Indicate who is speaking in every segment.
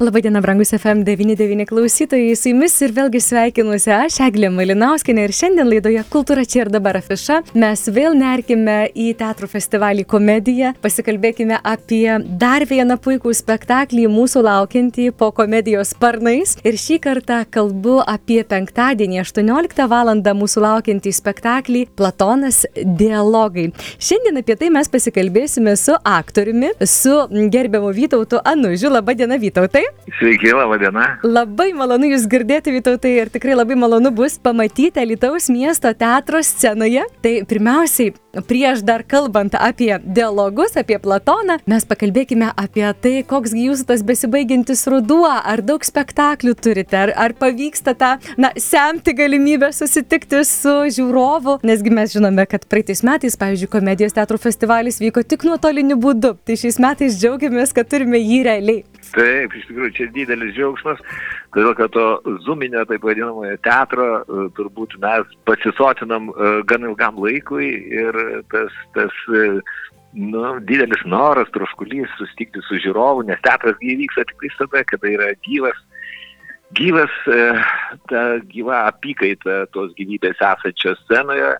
Speaker 1: Labadiena, brangus FM99 klausytojai, su jumis ir vėlgi sveikinuosi aš, Eglė Malinauskinė ir šiandien laidoje Kultūra čia ir dabar afiša. Mes vėl nerkime į teatrų festivalį komediją, pasikalbėkime apie dar vieną puikų spektaklį mūsų laukiantį po komedijos sparnais. Ir šį kartą kalbu apie penktadienį 18 val. mūsų laukiantį spektaklį Platonas dialogai. Šiandien apie tai mes pasikalbėsime su aktoriumi, su gerbiamu Vytautu Anužiu. Labadiena, Vytautai.
Speaker 2: Sveiki, laba diena.
Speaker 1: Labai malonu Jūs girdėti, Vytautai, ir tikrai labai malonu bus pamatyti Lietuvos miesto teatro scenoje. Tai pirmiausiai, prieš dar kalbant apie dialogus, apie Platoną, mes pakalbėkime apie tai, koks jūsų tas besibaigiantis ruduo, ar daug spektaklių turite, ar, ar pavyksta tą, na, semti galimybę susitikti su žiūrovu, nesgi mes žinome, kad praeitais metais, pavyzdžiui, komedijos teatrų festivalis vyko tik nuotoliniu būdu, tai šiais metais džiaugiamės, kad turime jį realiai.
Speaker 2: Taip, iš tikrųjų, čia didelis džiaugsmas, todėl kad to zuminio, taip vadinamojo teatro, e, turbūt mes pasisotinam e, gan ilgam laikui ir tas, tas e, nu, didelis noras, troškulys susitikti su žiūrovu, nes teatras įvyksta tik tada, kada yra gyvas, gyvas, ta gyva apykaita tos gyvybės esančios scenoje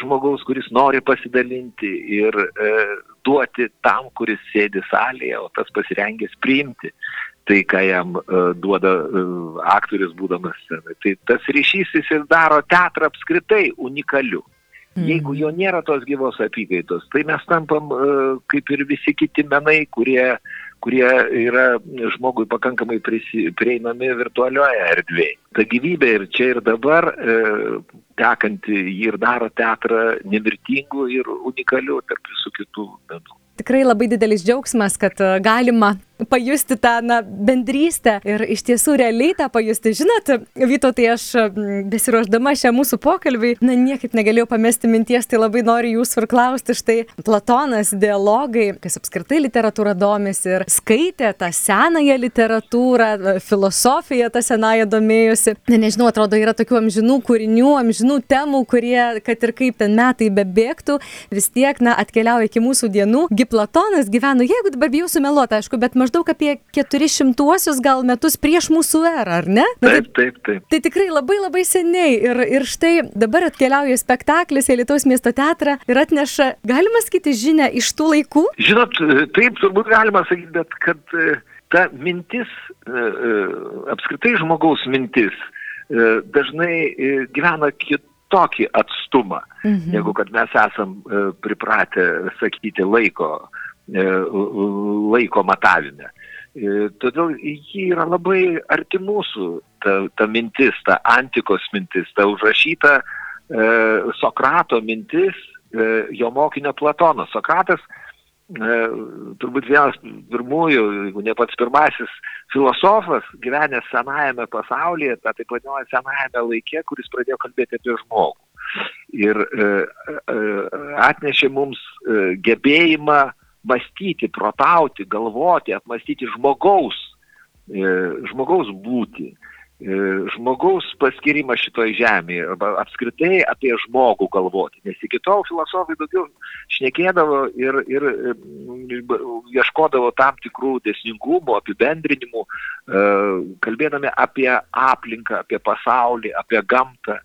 Speaker 2: žmogaus, kuris nori pasidalinti ir duoti tam, kuris sėdi salėje, o tas pasirengęs priimti tai, ką jam uh, duoda uh, aktorius būdamas scenoje. Tai tas ryšys jis ir daro teatrą apskritai unikaliu. Mm. Jeigu jo nėra tos gyvos apykaitos, tai mes tampam uh, kaip ir visi kiti menai, kurie, kurie yra žmogui pakankamai prisi, prieinami virtualioje erdvėje. Ta gyvybė ir čia ir dabar e, tekanti jį ir daro teatrą nemirtingu ir unikaliu tarp visų kitų menų.
Speaker 1: Tikrai labai didelis džiaugsmas, kad galima pajusti tą na, bendrystę ir iš tiesų realiai tą pajusti. Žinot, Vyto, tai aš besiruoždama šią mūsų pokalbį, na niekaip negalėjau pamesti minties, tai labai noriu jūsų ir klausti, štai Platonas, dialogai, kas apskritai literatūra domisi ir skaitė tą senąją literatūrą, filosofiją tą senąją domėjusi. Na nežinau, atrodo, yra tokių amžinų kūrinių, amžinų temų, kurie, kad ir kaip ten metai bebėgtų, vis tiek, na, atkeliauja iki mūsų dienų. Gi Platonas gyveno, jeigu dabar bijau sumeluoti, aišku, bet maždaug apie 400-uosius gal metus prieš mūsų erą, ar ne?
Speaker 2: Na, taip, taip, taip.
Speaker 1: Tai tikrai labai labai seniai. Ir, ir štai dabar atkeliauja spektaklis į Lietuvos miesto teatrą ir atneša, galima sakyti, žinę iš tų laikų?
Speaker 2: Žinot, taip turbūt galima sakyti, bet kad e, ta mintis, e, e, apskritai žmogaus mintis, dažnai gyvena kitokį atstumą, mhm. negu kad mes esam pripratę sakyti laiko laiko matavime. E, todėl ji yra labai arti mūsų, ta, ta mintis, ta antikos mintis, ta užrašyta e, Sokrato mintis, e, jo mokinio Platono. Sokratas e, turbūt vienas pirmųjų, jeigu ne pats pirmasis filosofas, gyvenęs senajame pasaulyje, tą taip vadinamą senajame laikė, kuris pradėjo kalbėti apie žmogų. Ir e, e, atnešė mums e, gebėjimą mąstyti, protauti, galvoti, apmastyti žmogaus, e, žmogaus būti, e, žmogaus paskirimą šitoje žemėje, arba apskritai apie žmogų galvoti. Nes iki tol filosofai daugiau šnekėdavo ir, ir e, ieškodavo tam tikrų desningumų, apibendrinimų, kalbėdami apie aplinką, apie pasaulį, apie gamtą.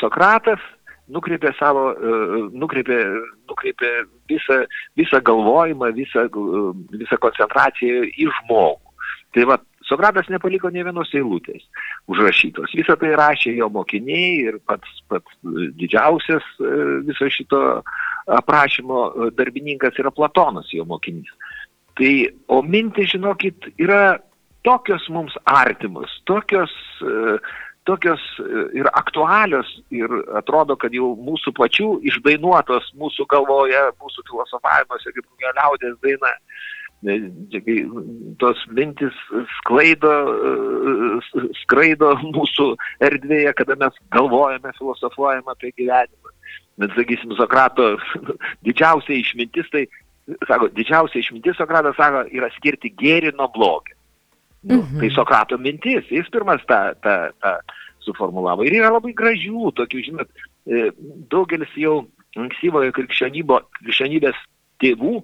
Speaker 2: Sokratas nukreipė savo, e, nukreipė, nukreipė visą, visą galvojimą, visą, e, visą koncentraciją į žmogų. Tai va, Sokratas nepaliko ne vienos eilutės užrašytos. Visą tai rašė jo mokiniai ir pats, pats didžiausias e, viso šito aprašymo darbininkas yra Platonas, jo mokinys. Tai, o mintis, žinokit, yra tokios mums artimos, tokios tokios e, ir aktualios ir atrodo, kad jau mūsų pačių išdainuotos mūsų galvoje, mūsų filosofavimuose, kaip kokia liaudės daina, e, tos mintis sklaido, e, skraido mūsų erdvėje, kada mes galvojame, filosofuojame apie gyvenimą. Bet, sakysim, Sokrato didžiausia išmintis, tai, sako, didžiausia išmintis, Sokratas sako, yra skirti gėrį nuo blogio. Nu, mhm. Tai Sokrato mintis, jis pirmas tą, tą, tą suformulavo. Ir yra labai gražių, tokių, žinot, e, daugelis jau ankstyvojo krikščionybės tėvų e,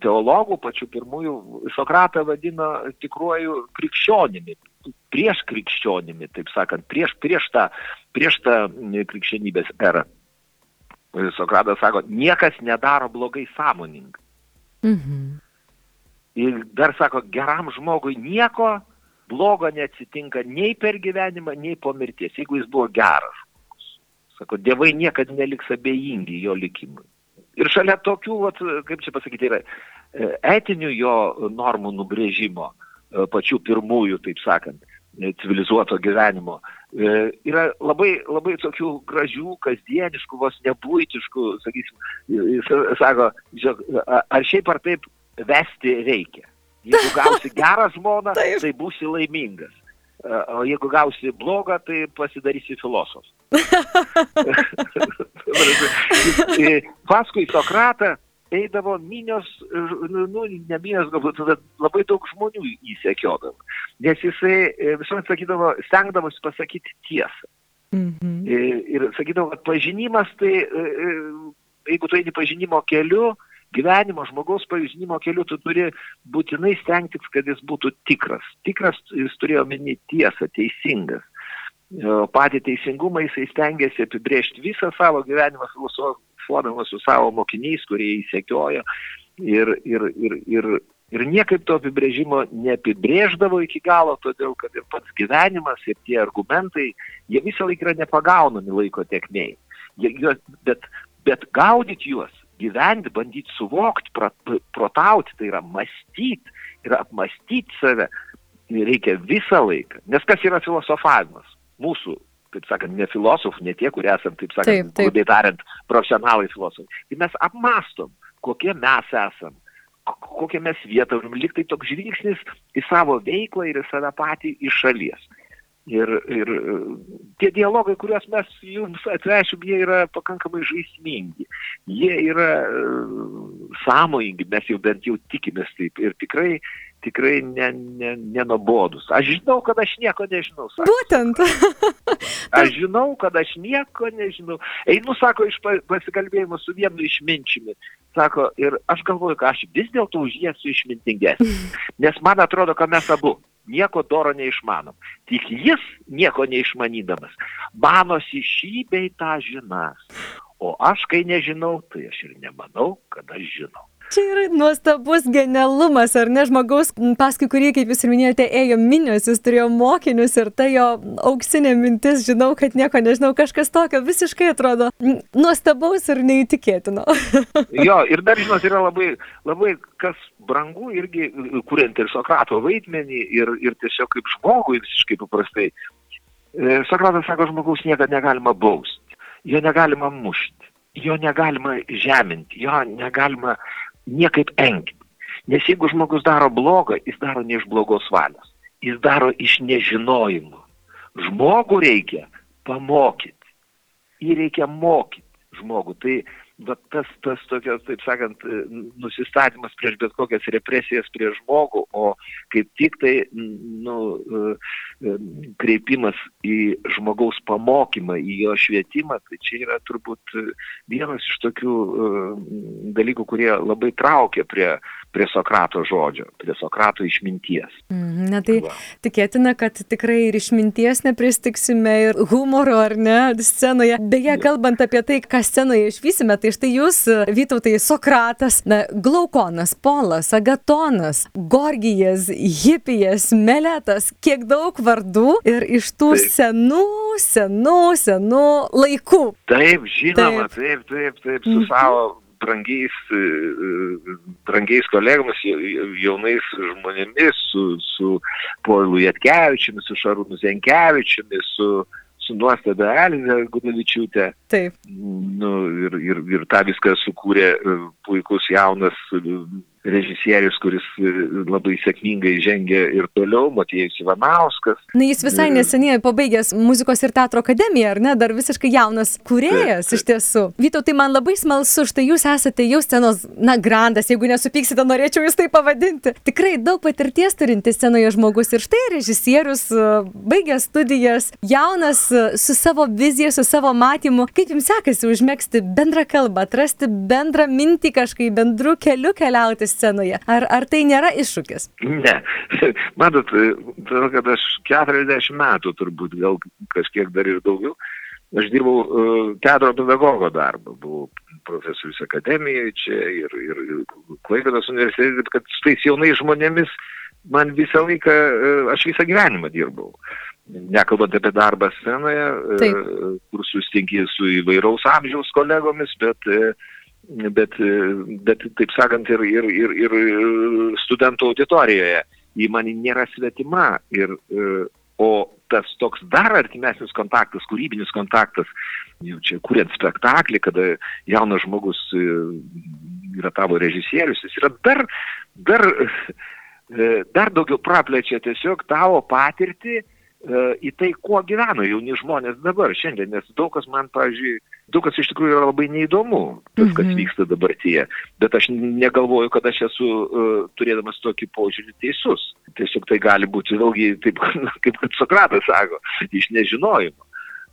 Speaker 2: teologų, pačių pirmųjų, Sokratą vadino tikruoju krikščionimi, prieš krikščionimi, taip sakant, prieš, prieš, tą, prieš tą krikščionybės erą. Sokratas sako, niekas nedaro blogai sąmoningai. Mhm. Ir dar sako, geram žmogui nieko blogo neatsitinka nei per gyvenimą, nei po mirties, jeigu jis buvo geras. Sako, dievai niekada neliks abejingi jo likimui. Ir šalia tokių, vat, kaip čia pasakyti, yra e, etinių jo normų nubrėžimo, e, pačių pirmųjų, taip sakant, e, civilizuoto gyvenimo. Yra labai, labai tokių gražių, kasdieniškų, vos nebūtiškų, sakysim, jis sako, ar šiaip ar taip vesti reikia. Jeigu gausi gerą žmoną, tai būsi laimingas. O jeigu gausi blogą, tai pasidarysi filosofas. Paskui Sokratą eidavo minios, nu, nu ne minios, galbūt labai daug žmonių įsekiodavo. Nes jisai e, visuomet sakydavo, stengdavosi pasakyti tiesą. Mhm. Ir, sakydavo, kad pažinimas tai, e, e, jeigu tu eini pažinimo keliu, gyvenimo žmogaus pažinimo keliu tu turi būtinai stengtis, kad jis būtų tikras. Tikras jis turėjo omeny tiesą, teisingas. Patį teisingumą jisai stengiasi apibrėžti visą savo gyvenimą filosofuodamas su savo mokiniais, kurie įsekiojo ir, ir, ir, ir, ir niekaip to apibrėžimo neapibrėždavo iki galo, todėl kad ir pats gyvenimas ir tie argumentai, jie visą laiką yra nepagaunami laiko tekmėj. Bet, bet gaudyti juos gyventi, bandyti suvokti, protauti, tai yra mąstyti ir apmastyti save reikia visą laiką. Nes kas yra filosofavimas? Mūsų, taip sakant, ne filosofų, ne tie, kurie esame, taip sakant, grubiai tariant, profesionalai filosofai. Tai mes apmastom, kokie mes esame kokią mes vietą, liktai toks žvilgsnis į savo veiklą ir į save patį iš šalies. Ir, ir tie dialogai, kuriuos mes jums atvešim, jie yra pakankamai žaismingi. Jie yra sąmojingi, mes jau bent jau tikimės taip. Ir tikrai, tikrai nenobodus. Ne, ne aš žinau, kad aš nieko nežinau. Sako.
Speaker 1: Būtent.
Speaker 2: aš žinau, kad aš nieko nežinau. Einu, sako, iš pasikalbėjimo su vienu išminčiumi. Sako, ir aš galvoju, kad aš vis dėlto už jį esu išmintingesnis. Nes man atrodo, kad mes abu nieko doro neišmanom. Tik jis nieko neišmanydamas manosi šį bei tą žinas. O aš, kai nežinau, tai aš ir nemanau, kad aš žinau.
Speaker 1: Čia yra nuostabus genialumas, ar ne žmogaus, paskui kurį, kaip jūs ir minėjote, ėjo minios, jis turėjo mokinius ir ta jo auksinė mintis, žinau, kad nieko nežinau, kažkas tokio visiškai atrodo nuostabaus ir neįtikėtino.
Speaker 2: jo, ir dar, žinot, yra labai, labai kas brangu irgi, kuriant ir Sokrato vaidmenį ir, ir tiesiog kaip žmogui visiškai paprastai. E, Sokratas sako, žmogaus niekada negalima bausti, jo negalima mušti jo negalima žeminti, jo negalima niekaip engti. Nes jeigu žmogus daro blogą, jis daro ne iš blogos valios, jis daro iš nežinojimo. Žmogų reikia pamokyti, jį reikia mokyti žmogų. Tai va, tas, tas tokios, taip sakant, nusistatymas prieš bet kokias represijas prieš žmogų, o kaip tik tai nu, kreipimas į žmogaus pamokymą, į jo švietimą, tai čia yra turbūt vienas iš tokių dalykų, kurie labai traukia prie, prie Sokrato žodžio, prie Sokrato išminties.
Speaker 1: Mm, na tai Va. tikėtina, kad tikrai ir išminties nepristiksime, ir humoro, ar ne, scenoje. Beje, kalbant apie tai, ką scenoje išvysime, tai štai jūs, Vytautai, Sokratas, na, Glaukonas, Polas, Agatonas, Gorgijas, Hipijas, Meletas, kiek daug vardų ir iš tų taip. senų, senų, senų laikų.
Speaker 2: Taip, žinoma, taip, taip, taip, taip su -hmm. savo brangiais, brangiais kolegomis, jaunais žmonėmis, su, su Poilu Jatkevičiumi, su Šarūnu Zenkevičiumi, su, su nuostabia Elze Gudavičiūtė.
Speaker 1: Taip.
Speaker 2: Nu, ir, ir, ir tą viską sukūrė puikus jaunas režisierius, kuris e, labai sėkmingai žengia ir toliau, Matėjus Ivanauskas.
Speaker 1: Na, jis visai neseniai pabaigęs muzikos ir teatro akademiją, ar ne, dar visiškai jaunas kūrėjas iš tiesų. Vyto, tai man labai smalsu, štai jūs esate jau scenos, na, grandas, jeigu nesupyksite, norėčiau jūs tai pavadinti. Tikrai daug patirties turintis scenoje žmogus ir štai režisierius, baigęs studijas, jaunas, su savo vizija, su savo matymu. Kaip jums sekasi užmėgsti bendrą kalbą, atrasti bendrą mintį kažkaip, bendru keliu keliauti scenoje? Ar, ar tai nėra iššūkis?
Speaker 2: Ne. Matot, todėl, kad aš 40 metų turbūt, gal kažkiek dar ir daugiau, aš dirbau uh, teatro pedagogo darbą, buvau profesorius akademijoje čia ir, ir, ir Klaipėdos universitete, kad su tais jaunais žmonėmis man visą laiką, uh, aš visą gyvenimą dirbau. Nekalbant apie darbą scenoje,
Speaker 1: Taip.
Speaker 2: kur susitinki su įvairaus amžiaus kolegomis, bet bet, bet taip sakant, ir, ir, ir, ir studentų auditorijoje. Ji man nėra svetima. Ir, o tas toks dar artimesnis kontaktas, kūrybinis kontaktas, jau čia kuriant spektaklį, kada jaunas žmogus yra tavo režisierius, jis yra dar, dar, dar daugiau praplečia tiesiog tavo patirtį į tai, kuo gyvena jauni žmonės dabar, šiandien, nes daug kas man, pavyzdžiui, daug kas iš tikrųjų yra labai neįdomu, tas, kas
Speaker 1: Mhm.
Speaker 2: vyksta dabartyje, bet aš negalvoju, kad aš esu uh, turėdamas tokį požiūrį teisus. Tiesiog tai gali būti vėlgi, taip, kaip kad Sokratas sako, iš nežinojimo.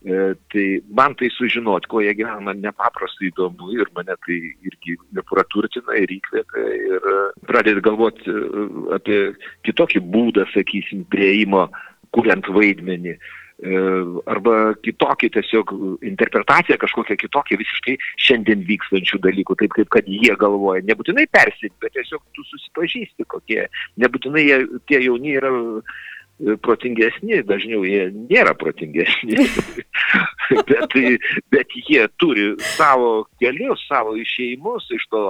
Speaker 2: E, tai man tai sužinoti, kuo jie gyvena, nepaprastai įdomu ir mane tai irgi ir praturtina, ir įkvėpia, ir e, pradedi galvoti e, apie kitokį būdą, sakysim, prieimo, kuriant vaidmenį. E, arba kitokį tiesiog interpretaciją, kažkokią kitokią visiškai šiandien vykstančių dalykų, taip kaip kad jie galvoja. Nebūtinai persit, bet tiesiog tu susipažįsti, kokie. Nebūtinai jie, tie jauni yra e, protingesni, dažniau jie nėra protingesni, bet, bet jie turi savo kelius, savo išėjimus iš to,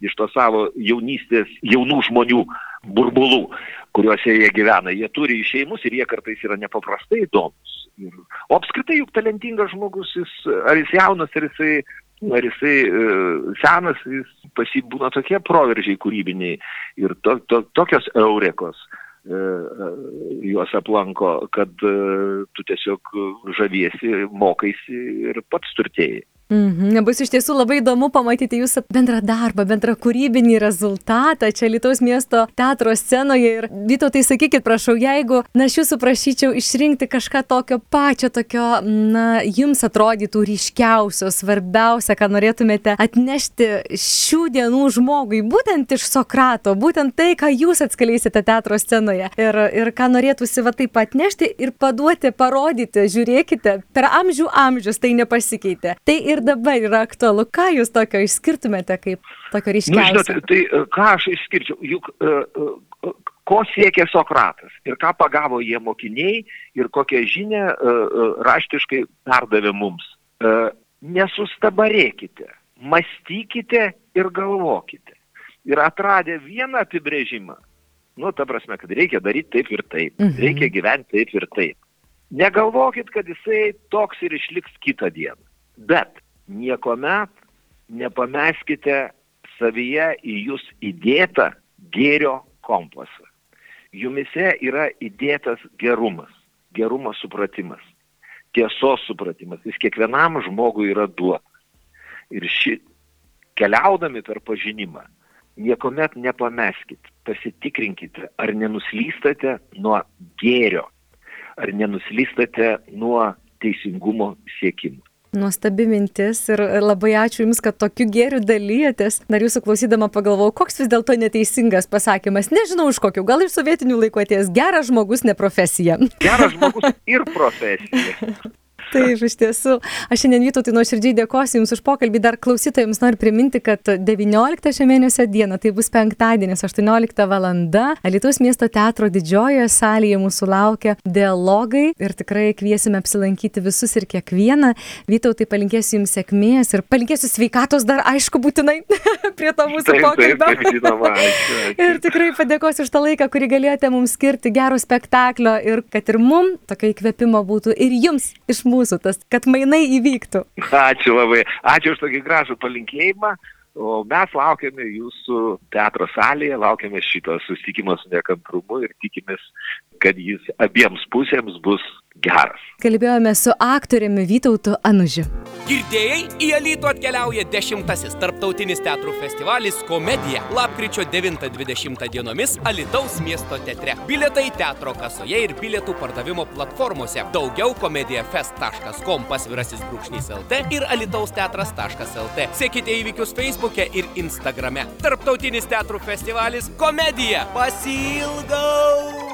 Speaker 2: iš to savo jaunystės, jaunų žmonių burbulų, kuriuose jie gyvena. Jie turi išėjimus ir jie kartais yra nepaprastai įdomus. O apskritai juk talentingas žmogus, jis, ar jis jaunas, ar jisai, ar jisai e, senas, jis pasibūna tokie proveržiai kūrybiniai ir to, to, tokios eurekos e, e, juos aplanko, kad tu tiesiog žaviesi, mokaisi ir pats turtėjai.
Speaker 1: Mhm, bus iš tiesų labai įdomu pamatyti jūsų bendrą darbą, bendrą kūrybinį rezultatą čia Lietuvos miesto teatro scenoje. Ir Vyto, tai sakykit, prašau, jeigu, na, aš jūsų prašyčiau išrinkti kažką tokio pačio, tokio, na, jums atrodytų ryškiausio, svarbiausia, ką norėtumėte atnešti šių dienų žmogui, būtent iš Sokrato, būtent tai, ką jūs atskleisite teatro scenoje. Ir, ir ką norėtųsi va taip atnešti ir paduoti, parodyti, žiūrėkite, per amžių amžius tai nepasikeitė. Tai ir dabar yra aktualu. Ką jūs tokio išskirtumėte kaip tokio
Speaker 2: Nu,
Speaker 1: ryškiausio?
Speaker 2: žinot, tai e, ką aš išskirčiau, juk uh, uh, ko siekė Sokratas ir ką pagavo jie mokiniai ir kokią žinę raštiškai perdavė mums. Nesustabarėkite, mąstykite ir galvokite. Ir atradę vieną apibrėžimą, nu, ta prasme, kad reikia daryti taip ir taip,
Speaker 1: Mhm.
Speaker 2: reikia gyventi taip ir taip. Negalvokit, kad jisai toks ir išliks kitą dieną. Bet niekuomet nepameskite savyje į jūs įdėtą gėrio kompasą. Jumise yra įdėtas gerumas, gerumo supratimas, tiesos supratimas. Jis kiekvienam žmogui yra duotas. Ir ši, keliaudami per pažinimą, niekuomet nepameskit, pasitikrinkite, ar nenuslystate nuo gėrio, ar nenuslystate nuo teisingumo siekimo.
Speaker 1: Nuostabi mintis ir labai ačiū Jums, kad tokiu gėriu dalyjatės. Dar Jūsų klausydama pagalvojau, koks vis dėlto neteisingas pasakymas. Nežinau iš kokių, gal iš sovietinių laikų atėjęs. Geras žmogus, ne profesija.
Speaker 2: Geras žmogus ir profesija.
Speaker 1: Taip, iš tiesų. Aš šiandien Vytautai nuoširdžiai dėkosiu Jums už pokalbį. Dar klausytojams noriu priminti, kad 19 šio mėnesio dieną, tai bus penktadienis, 18 val. Alitus miesto teatro didžiojoje salėje mūsų laukia dialogai ir tikrai kviesime apsilankyti visus ir kiekvieną. Vytautai palinkėsiu Jums sėkmės ir palinkėsiu sveikatos dar, aišku, būtinai prie to mūsų pokalbio. Ir tikrai padėkosiu už tą laiką, kurį galėjote mums skirti gero spektaklio ir kad ir mum tokio įkvėpimo būtų ir jums iš mūsų tas, kad mainai įvyktų.
Speaker 2: Ačiū labai. Ačiū už tokį gražų palinkėjimą. O mes laukiame jūsų teatro salėje, laukiame šito susitikimo su nekantrumu ir tikimės, kad jis abiems pusėms bus geras.
Speaker 1: Kalbėjome su aktoriumi Vytautu Anužiu.
Speaker 3: Girdėjai, į Alytų atkeliauja dešimtasis tarptautinis teatrų festivalis Komedija. Lapkričio 9-20 dienomis Alytaus miesto teatre. Biletai teatro kasoje ir bilietų pardavimo platformose. Daugiau komedijafest.com pasvirasis brūkšnys LT ir Alytaus teatras.lt. Sekite įvykius Facebook'e ir Instagrame. Tarptautinis teatrų festivalis Komedija. Pasilgau!